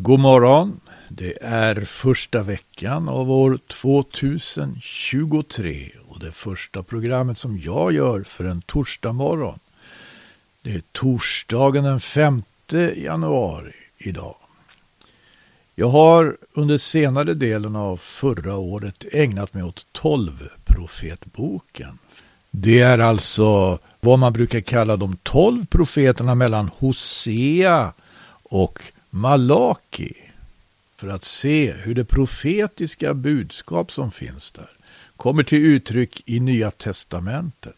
God morgon. Det är första veckan av år 2023 och det första programmet som jag gör för en torsdag morgon. Det är torsdagen den 5 januari idag. Jag har under senare delen av förra året ägnat mig åt 12 profetboken. Det är alltså vad man brukar kalla de 12 profeterna mellan Hosea och Malaki för att se hur det profetiska budskap som finns där kommer till uttryck i Nya testamentet.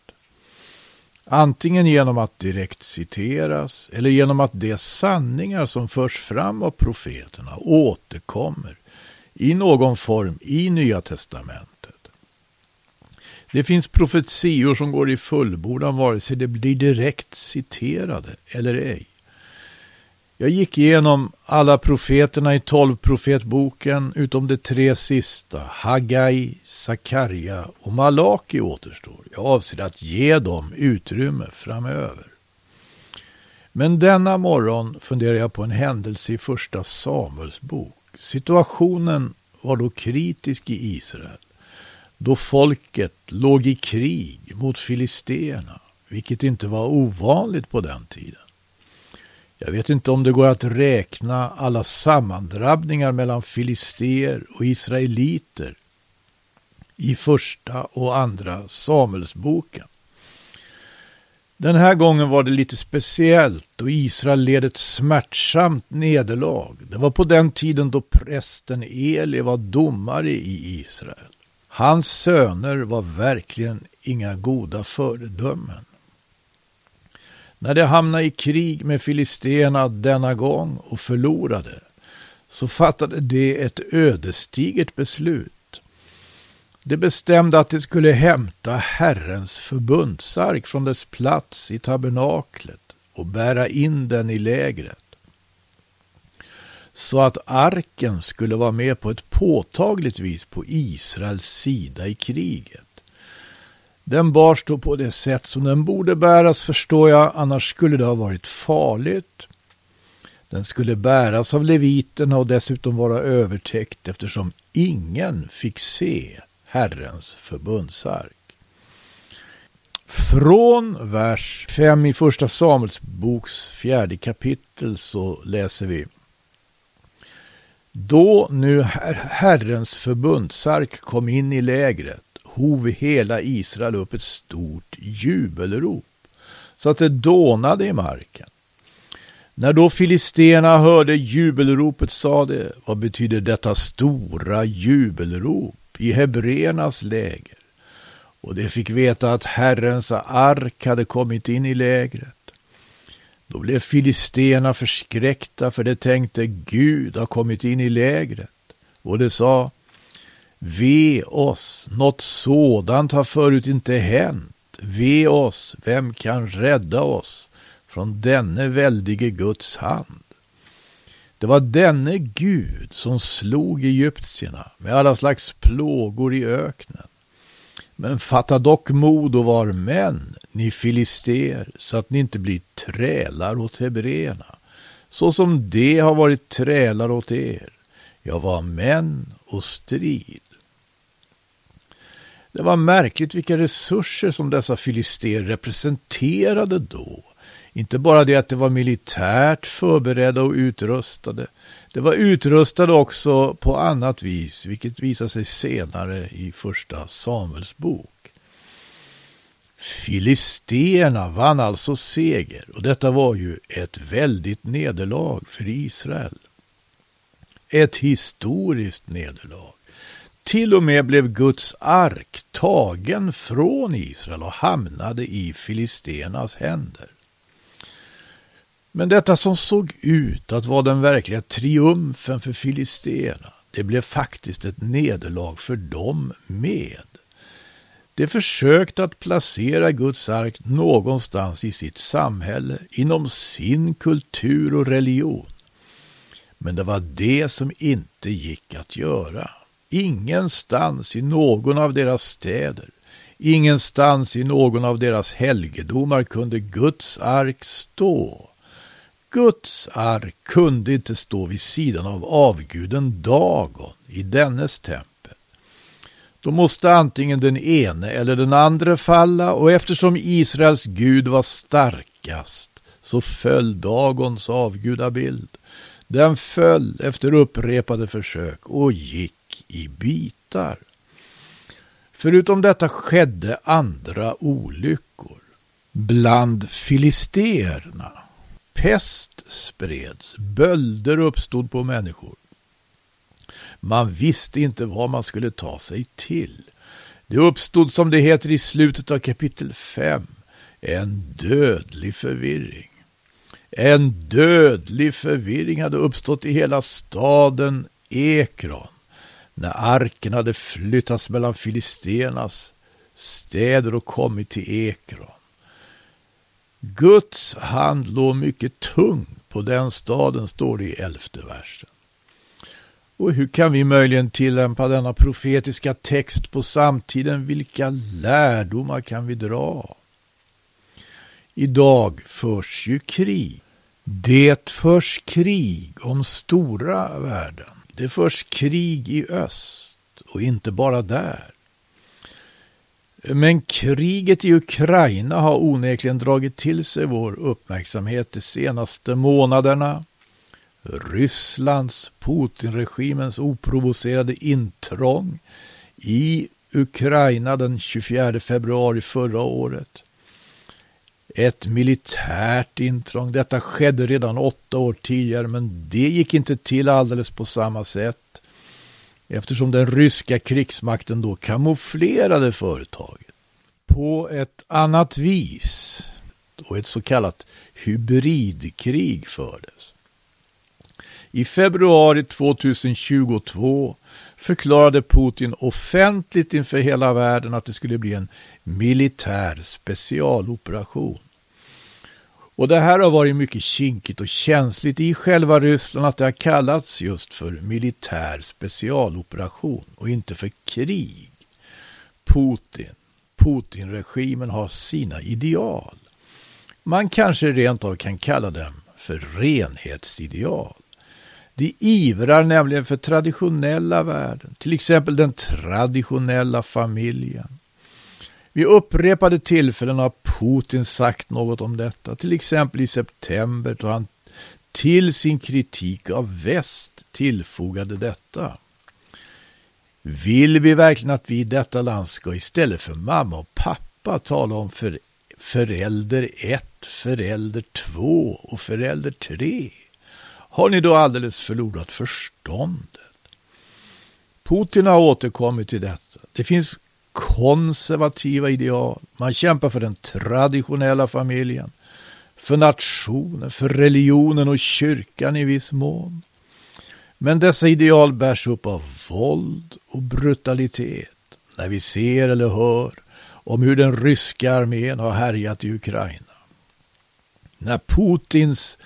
Antingen genom att direkt citeras eller genom att de sanningar som förs fram av profeterna återkommer i någon form i Nya testamentet. Det finns profetior som går i fullbordan vare sig de blir direkt citerade eller ej. Jag gick igenom alla profeterna i tolvprofetboken utom de tre sista. Hagai, Sakarja och Malaki återstår. Jag avser att ge dem utrymme framöver. Men denna morgon funderar jag på en händelse i första Samuels bok. Situationen var då kritisk i Israel. Då folket låg i krig mot filisterna, vilket inte var ovanligt på den tiden. Jag vet inte om det går att räkna alla sammandrabbningar mellan filister och israeliter i första och andra Samuelsboken. Den här gången var det lite speciellt och Israel led ett smärtsamt nederlag. Det var på den tiden då prästen Eli var domare i Israel. Hans söner var verkligen inga goda föredömen. När de hamnade i krig med filisterna denna gång och förlorade, så fattade de ett ödesdigert beslut. De bestämde att de skulle hämta Herrens förbundsark från dess plats i tabernaklet och bära in den i lägret. Så att arken skulle vara med på ett påtagligt vis på Israels sida i kriget. Den bars då på det sätt som den borde bäras förstår jag, annars skulle det ha varit farligt. Den skulle bäras av leviterna och dessutom vara övertäckt eftersom ingen fick se Herrens förbundsark. Från vers 5 i första Samuels boks fjärde kapitel så läser vi Då nu Herrens förbundsark kom in i lägret hov hela Israel upp ett stort jubelrop, så att det dånade i marken. När då filisterna hörde jubelropet sade de, vad betyder detta stora jubelrop i hebreernas läger? Och de fick veta att Herrens ark hade kommit in i lägret. Då blev filisterna förskräckta, för de tänkte Gud har kommit in i lägret. Och de sa, Ve oss, något sådant har förut inte hänt. Ve oss, vem kan rädda oss från denne väldige Guds hand? Det var denne Gud som slog egyptierna med alla slags plågor i öknen. Men fatta dock mod och var män, ni filister, så att ni inte blir trälar åt hebreerna, så som de har varit trälar åt er. Jag var män och strid. Det var märkligt vilka resurser som dessa filister representerade då. Inte bara det att de var militärt förberedda och utrustade. De var utrustade också på annat vis, vilket visar sig senare i första Samuels bok. Filisterna vann alltså seger och detta var ju ett väldigt nederlag för Israel. Ett historiskt nederlag. Till och med blev Guds ark tagen från Israel och hamnade i filisternas händer. Men detta som såg ut att vara den verkliga triumfen för filisterna, det blev faktiskt ett nederlag för dem med. De försökte att placera Guds ark någonstans i sitt samhälle, inom sin kultur och religion. Men det var det som inte gick att göra. Ingenstans i någon av deras städer, ingenstans i någon av deras helgedomar kunde Guds ark stå. Guds ark kunde inte stå vid sidan av avguden Dagon i dennes tempel. Då måste antingen den ene eller den andra falla och eftersom Israels Gud var starkast så föll Dagons avgudabild. Den föll efter upprepade försök och gick i bitar. Förutom detta skedde andra olyckor. Bland filisterna. Pest spreds, bölder uppstod på människor. Man visste inte vad man skulle ta sig till. Det uppstod, som det heter i slutet av kapitel 5, en dödlig förvirring. En dödlig förvirring hade uppstått i hela staden Ekron när arken hade flyttats mellan filisternas städer och kommit till Ekron. Guds hand låg mycket tung på den staden, står det i elfte versen. Och hur kan vi möjligen tillämpa denna profetiska text på samtiden? Vilka lärdomar kan vi dra? Idag förs ju krig. Det förs krig om stora värden. Det förs krig i öst och inte bara där. Men kriget i Ukraina har onekligen dragit till sig vår uppmärksamhet de senaste månaderna. Rysslands, Putinregimens oprovocerade intrång i Ukraina den 24 februari förra året. Ett militärt intrång. Detta skedde redan åtta år tidigare men det gick inte till alldeles på samma sätt eftersom den ryska krigsmakten då kamouflerade företaget på ett annat vis och ett så kallat hybridkrig fördes. I februari 2022 förklarade Putin offentligt inför hela världen att det skulle bli en militär specialoperation. Och det här har varit mycket kinkigt och känsligt i själva Ryssland att det har kallats just för militär specialoperation och inte för krig. Putin, Putin-regimen har sina ideal. Man kanske rent av kan kalla dem för renhetsideal. De ivrar nämligen för traditionella värden, till exempel den traditionella familjen. Vid upprepade tillfällen har Putin sagt något om detta, till exempel i september då han till sin kritik av väst tillfogade detta. Vill vi verkligen att vi i detta land ska istället för mamma och pappa tala om för förälder 1, förälder 2 och förälder 3? Har ni då alldeles förlorat förståndet? Putin har återkommit till detta. Det finns konservativa ideal. Man kämpar för den traditionella familjen, för nationen, för religionen och kyrkan i viss mån. Men dessa ideal bärs upp av våld och brutalitet när vi ser eller hör om hur den ryska armén har härjat i Ukraina. När Putins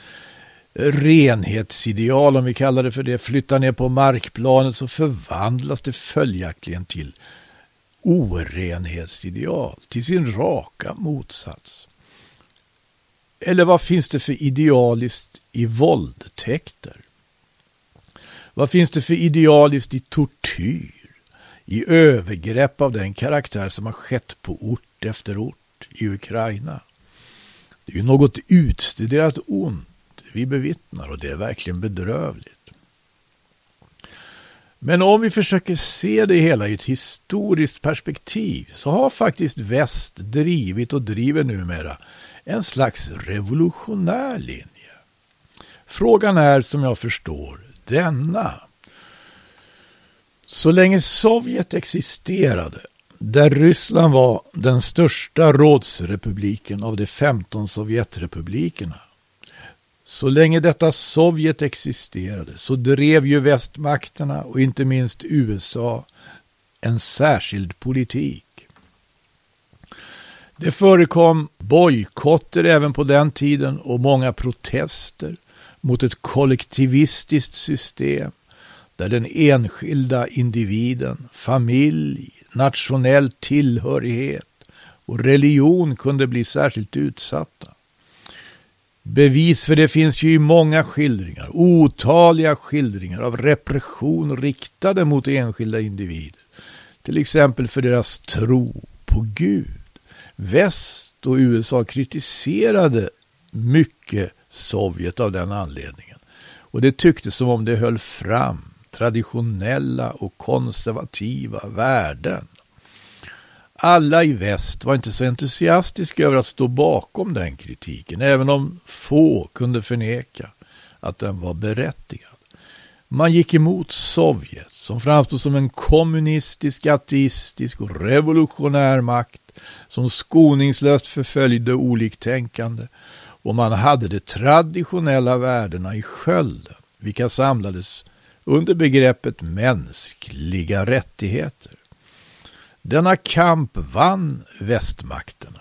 renhetsideal, om vi kallar det för det, flyttar ner på markplanet så förvandlas det följaktligen till orenhetsideal, till sin raka motsats. Eller vad finns det för idealiskt i våldtäkter? Vad finns det för idealiskt i tortyr? I övergrepp av den karaktär som har skett på ort efter ort i Ukraina? Det är ju något utstuderat ont vi bevittnar och det är verkligen bedrövligt. Men om vi försöker se det hela i ett historiskt perspektiv så har faktiskt väst drivit och driver numera en slags revolutionär linje. Frågan är som jag förstår denna. Så länge Sovjet existerade, där Ryssland var den största rådsrepubliken av de 15 Sovjetrepublikerna, så länge detta Sovjet existerade så drev ju västmakterna och inte minst USA en särskild politik. Det förekom bojkotter även på den tiden och många protester mot ett kollektivistiskt system där den enskilda individen, familj, nationell tillhörighet och religion kunde bli särskilt utsatta. Bevis för det finns ju i många skildringar, otaliga skildringar av repression riktade mot enskilda individer. Till exempel för deras tro på Gud. Väst och USA kritiserade mycket Sovjet av den anledningen. Och det tycktes som om det höll fram traditionella och konservativa värden. Alla i väst var inte så entusiastiska över att stå bakom den kritiken, även om få kunde förneka att den var berättigad. Man gick emot Sovjet, som framstod som en kommunistisk, ateistisk och revolutionär makt som skoningslöst förföljde oliktänkande och man hade de traditionella värdena i skölden, vilka samlades under begreppet mänskliga rättigheter. Denna kamp vann västmakterna.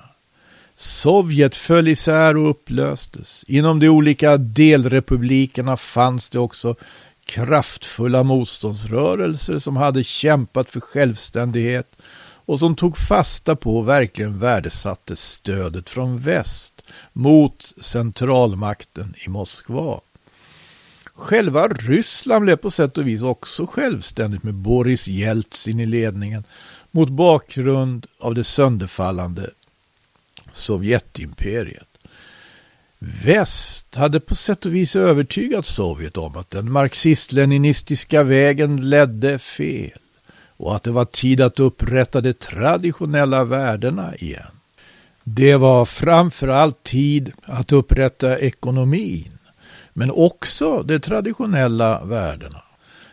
Sovjet föll isär och upplöstes. Inom de olika delrepublikerna fanns det också kraftfulla motståndsrörelser som hade kämpat för självständighet och som tog fasta på och verkligen värdesatte stödet från väst mot centralmakten i Moskva. Själva Ryssland blev på sätt och vis också självständigt med Boris Jeltsin i ledningen mot bakgrund av det sönderfallande Sovjetimperiet. Väst hade på sätt och vis övertygat Sovjet om att den marxist-leninistiska vägen ledde fel och att det var tid att upprätta de traditionella värdena igen. Det var framför allt tid att upprätta ekonomin, men också de traditionella värdena.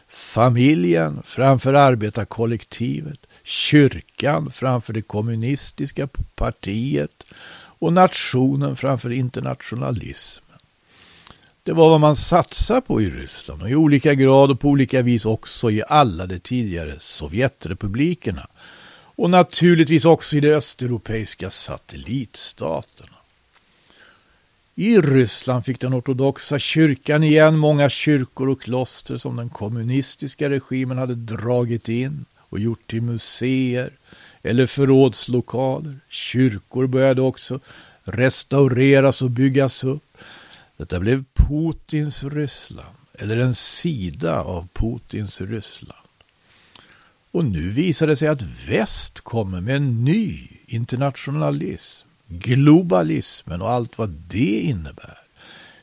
Familjen framför arbetarkollektivet, kyrkan framför det kommunistiska partiet och nationen framför internationalismen. Det var vad man satsade på i Ryssland och i olika grad och på olika vis också i alla de tidigare Sovjetrepublikerna och naturligtvis också i de östeuropeiska satellitstaterna. I Ryssland fick den ortodoxa kyrkan igen många kyrkor och kloster som den kommunistiska regimen hade dragit in och gjort till museer eller förrådslokaler. Kyrkor började också restaureras och byggas upp. Detta blev Putins Ryssland, eller en sida av Putins Ryssland. Och nu visar det sig att väst kommer med en ny internationalism, globalismen och allt vad det innebär.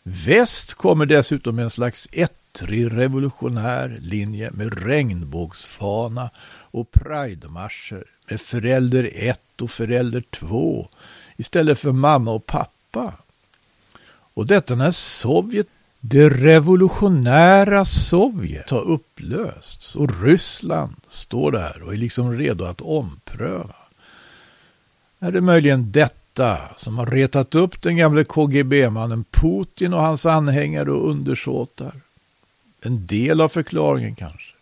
Väst kommer dessutom med en slags ett antirevolutionär linje med regnbågsfana och pridemarscher med förälder ett och förälder två istället för mamma och pappa. Och detta när Sovjet, det revolutionära Sovjet, har upplösts och Ryssland står där och är liksom redo att ompröva. Är det möjligen detta som har retat upp den gamle KGB-mannen Putin och hans anhängare och undersåtar? En del av förklaringen kanske.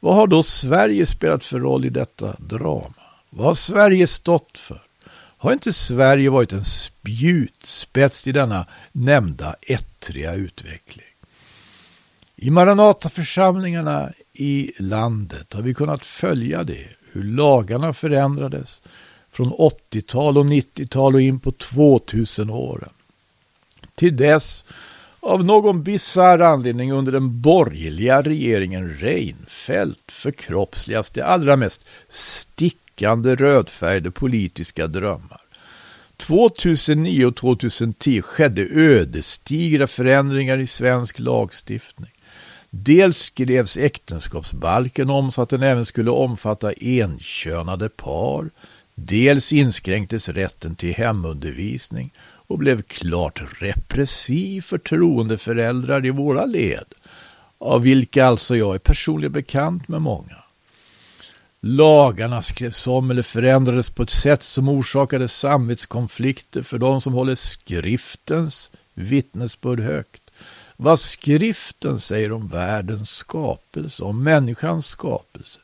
Vad har då Sverige spelat för roll i detta drama? Vad har Sverige stått för? Har inte Sverige varit en spjutspets i denna nämnda ettriga utveckling? I Maranataförsamlingarna i landet har vi kunnat följa det, hur lagarna förändrades från 80-tal och 90-tal och in på 2000-åren. Till dess av någon bizarr anledning under den borgerliga regeringen Reinfeldt förkroppsligas det allra mest stickande rödfärgade politiska drömmar. 2009 och 2010 skedde ödesdigra förändringar i svensk lagstiftning. Dels skrevs äktenskapsbalken om så att den även skulle omfatta enkönade par. Dels inskränktes rätten till hemundervisning och blev klart repressiv för i våra led, av vilka alltså jag är personligen bekant med många. Lagarna skrevs om eller förändrades på ett sätt som orsakade samvetskonflikter för de som håller skriftens vittnesbörd högt. Vad skriften säger om världens skapelse, om människans skapelse.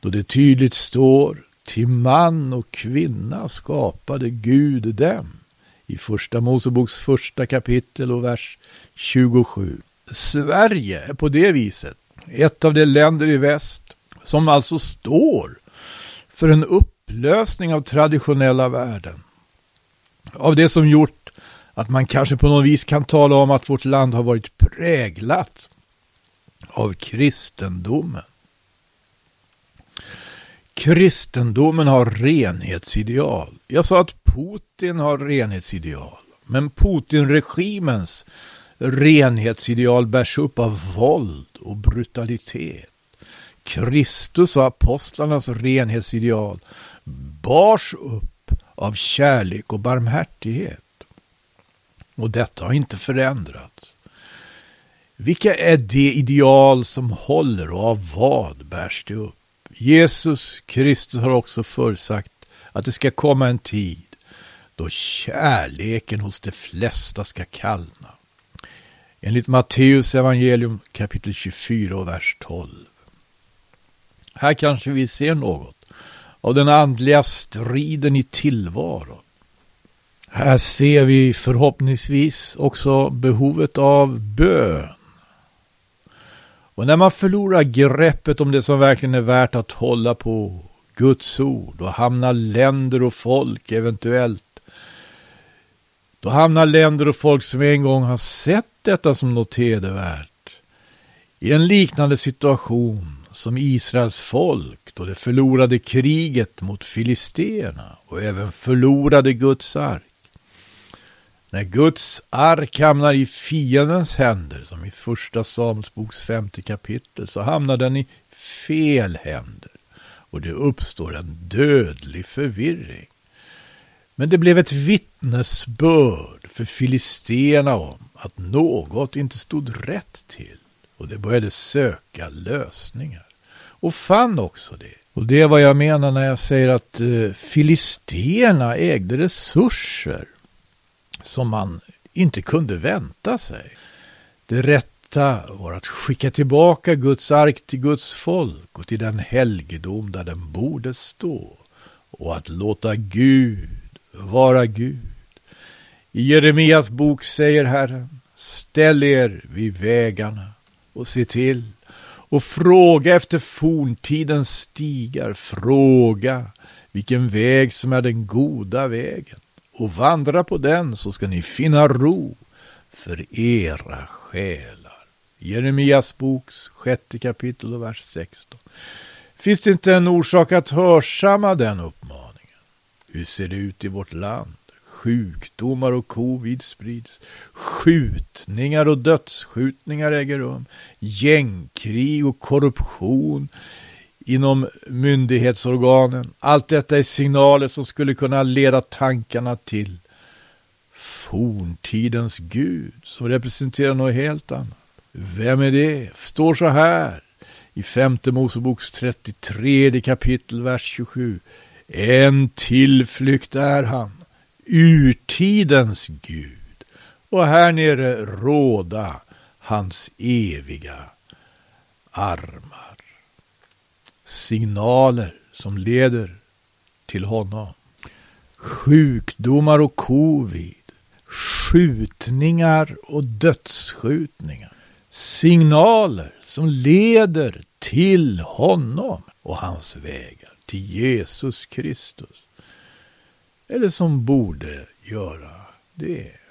Då det tydligt står till man och kvinna skapade Gud dem i Första Moseboks första kapitel och vers 27. Sverige är på det viset ett av de länder i väst som alltså står för en upplösning av traditionella värden. Av det som gjort att man kanske på något vis kan tala om att vårt land har varit präglat av kristendomen. Kristendomen har renhetsideal. Jag sa att Putin har renhetsideal. Men Putin-regimens renhetsideal bärs upp av våld och brutalitet. Kristus och apostlarnas renhetsideal bars upp av kärlek och barmhärtighet. Och detta har inte förändrats. Vilka är de ideal som håller och av vad bärs det upp? Jesus Kristus har också förutsagt att det ska komma en tid då kärleken hos de flesta ska kallna. Enligt Matteus evangelium kapitel 24 och vers 12. Här kanske vi ser något av den andliga striden i tillvaron. Här ser vi förhoppningsvis också behovet av bön. Och när man förlorar greppet om det som verkligen är värt att hålla på, Guds ord, då hamnar länder och folk eventuellt då hamnar länder och folk som en gång har sett detta som något hedervärt i en liknande situation som Israels folk då det förlorade kriget mot filisterna och även förlorade Guds ark. När Guds ark hamnar i fiendens händer, som i första Samuelsboks femte kapitel, så hamnar den i fel händer och det uppstår en dödlig förvirring. Men det blev ett vittnesbörd för filisterna om att något inte stod rätt till och de började söka lösningar och fann också det. Och det är vad jag menar när jag säger att eh, filisterna ägde resurser som man inte kunde vänta sig. Det rätta var att skicka tillbaka Guds ark till Guds folk och till den helgedom där den borde stå och att låta Gud vara Gud. I Jeremias bok säger Herren, ställ er vid vägarna och se till och fråga efter forntidens stigar, fråga vilken väg som är den goda vägen och vandra på den så ska ni finna ro för era själar. Jeremias boks sjätte kapitel och vers 16. Finns det inte en orsak att hörsamma den uppmaningen? Hur ser det ut i vårt land? Sjukdomar och covid sprids. Skjutningar och dödsskjutningar äger rum. Gängkrig och korruption inom myndighetsorganen. Allt detta är signaler som skulle kunna leda tankarna till forntidens Gud som representerar något helt annat. Vem är det? Står så här i femte Moseboks 33 kapitel, vers 27. En tillflykt är han, urtidens Gud, och här nere råda hans eviga armar. Signaler som leder till honom. Sjukdomar och covid, skjutningar och dödsskjutningar. Signaler som leder till honom och hans vägar till Jesus Kristus. Eller som borde göra det.